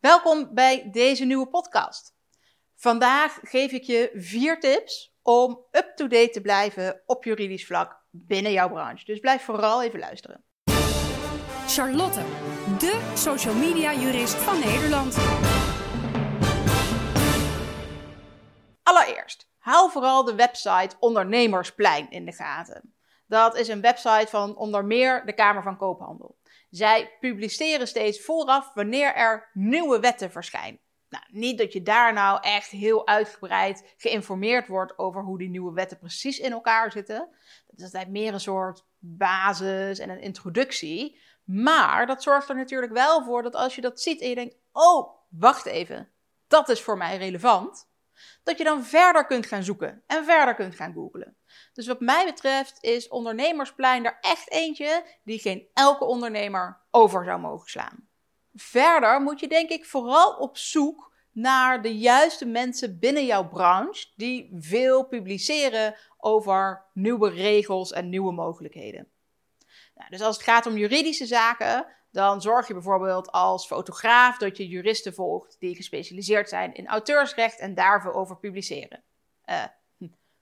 Welkom bij deze nieuwe podcast. Vandaag geef ik je vier tips om up-to-date te blijven op juridisch vlak binnen jouw branche. Dus blijf vooral even luisteren. Charlotte, de social media jurist van Nederland. Allereerst, hou vooral de website Ondernemersplein in de gaten. Dat is een website van onder meer de Kamer van Koophandel. Zij publiceren steeds vooraf wanneer er nieuwe wetten verschijnen. Nou, niet dat je daar nou echt heel uitgebreid geïnformeerd wordt over hoe die nieuwe wetten precies in elkaar zitten. Dat is altijd meer een soort basis en een introductie. Maar dat zorgt er natuurlijk wel voor dat als je dat ziet en je denkt: oh, wacht even, dat is voor mij relevant. Dat je dan verder kunt gaan zoeken en verder kunt gaan googlen. Dus wat mij betreft is ondernemersplein er echt eentje die geen elke ondernemer over zou mogen slaan. Verder moet je denk ik vooral op zoek naar de juiste mensen binnen jouw branche die veel publiceren over nieuwe regels en nieuwe mogelijkheden. Nou, dus als het gaat om juridische zaken, dan zorg je bijvoorbeeld als fotograaf dat je juristen volgt die gespecialiseerd zijn in auteursrecht en daarvoor over publiceren. Uh,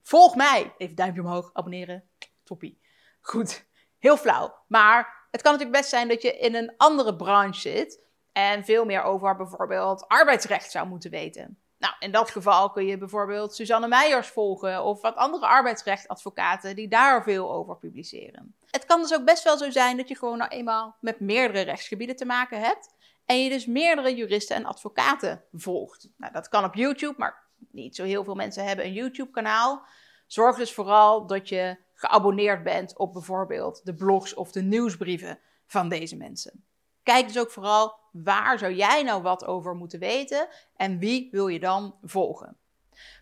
volg mij! Even duimpje omhoog, abonneren. Toppie. Goed, heel flauw. Maar het kan natuurlijk best zijn dat je in een andere branche zit en veel meer over bijvoorbeeld arbeidsrecht zou moeten weten. Nou, in dat geval kun je bijvoorbeeld Suzanne Meijers volgen of wat andere arbeidsrechtadvocaten die daar veel over publiceren. Het kan dus ook best wel zo zijn dat je gewoon nou eenmaal met meerdere rechtsgebieden te maken hebt en je dus meerdere juristen en advocaten volgt. Nou, dat kan op YouTube, maar niet zo heel veel mensen hebben een YouTube-kanaal. Zorg dus vooral dat je geabonneerd bent op bijvoorbeeld de blogs of de nieuwsbrieven van deze mensen. Kijk dus ook vooral waar zou jij nou wat over moeten weten en wie wil je dan volgen.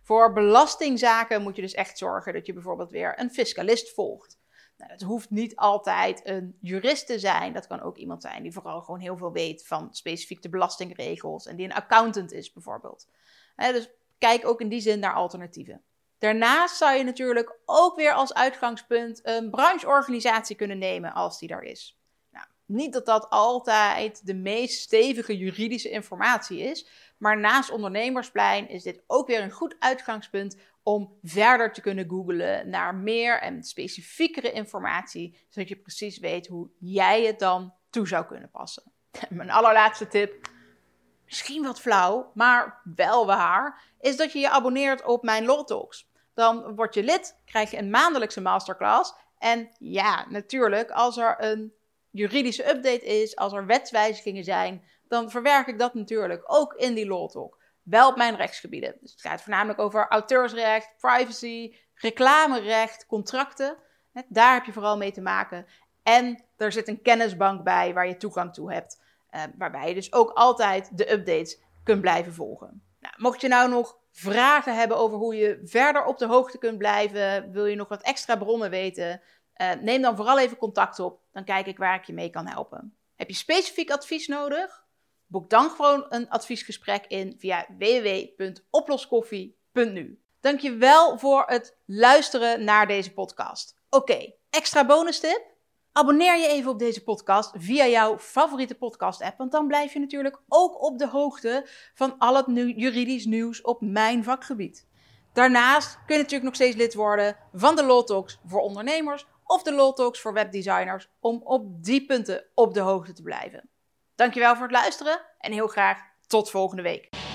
Voor belastingzaken moet je dus echt zorgen dat je bijvoorbeeld weer een fiscalist volgt. Nou, het hoeft niet altijd een jurist te zijn. Dat kan ook iemand zijn die vooral gewoon heel veel weet van specifiek de belastingregels en die een accountant is bijvoorbeeld. dus kijk ook in die zin naar alternatieven. Daarnaast zou je natuurlijk ook weer als uitgangspunt een brancheorganisatie kunnen nemen als die daar is. Nou, niet dat dat altijd de meest stevige juridische informatie is, maar naast ondernemersplein is dit ook weer een goed uitgangspunt om verder te kunnen googlen naar meer en specifiekere informatie, zodat je precies weet hoe jij het dan toe zou kunnen passen. Mijn allerlaatste tip, misschien wat flauw, maar wel waar, is dat je je abonneert op mijn Law Talks. Dan word je lid, krijg je een maandelijkse masterclass. En ja, natuurlijk, als er een juridische update is, als er wetswijzigingen zijn, dan verwerk ik dat natuurlijk ook in die Law Talk. Wel op mijn rechtsgebieden. Dus het gaat voornamelijk over auteursrecht, privacy, reclamerecht, contracten. Daar heb je vooral mee te maken. En er zit een kennisbank bij waar je toegang toe hebt. Eh, waarbij je dus ook altijd de updates kunt blijven volgen. Nou, mocht je nou nog vragen hebben over hoe je verder op de hoogte kunt blijven, wil je nog wat extra bronnen weten, uh, neem dan vooral even contact op. Dan kijk ik waar ik je mee kan helpen. Heb je specifiek advies nodig? Boek dan gewoon een adviesgesprek in via www.oploskoffie.nu. Dankjewel voor het luisteren naar deze podcast. Oké, extra bonus tip. Abonneer je even op deze podcast via jouw favoriete podcast-app, want dan blijf je natuurlijk ook op de hoogte van al het juridisch nieuws op mijn vakgebied. Daarnaast kun je natuurlijk nog steeds lid worden van de Law Talks voor ondernemers of de Law Talks voor webdesigners om op die punten op de hoogte te blijven. Dankjewel voor het luisteren en heel graag tot volgende week.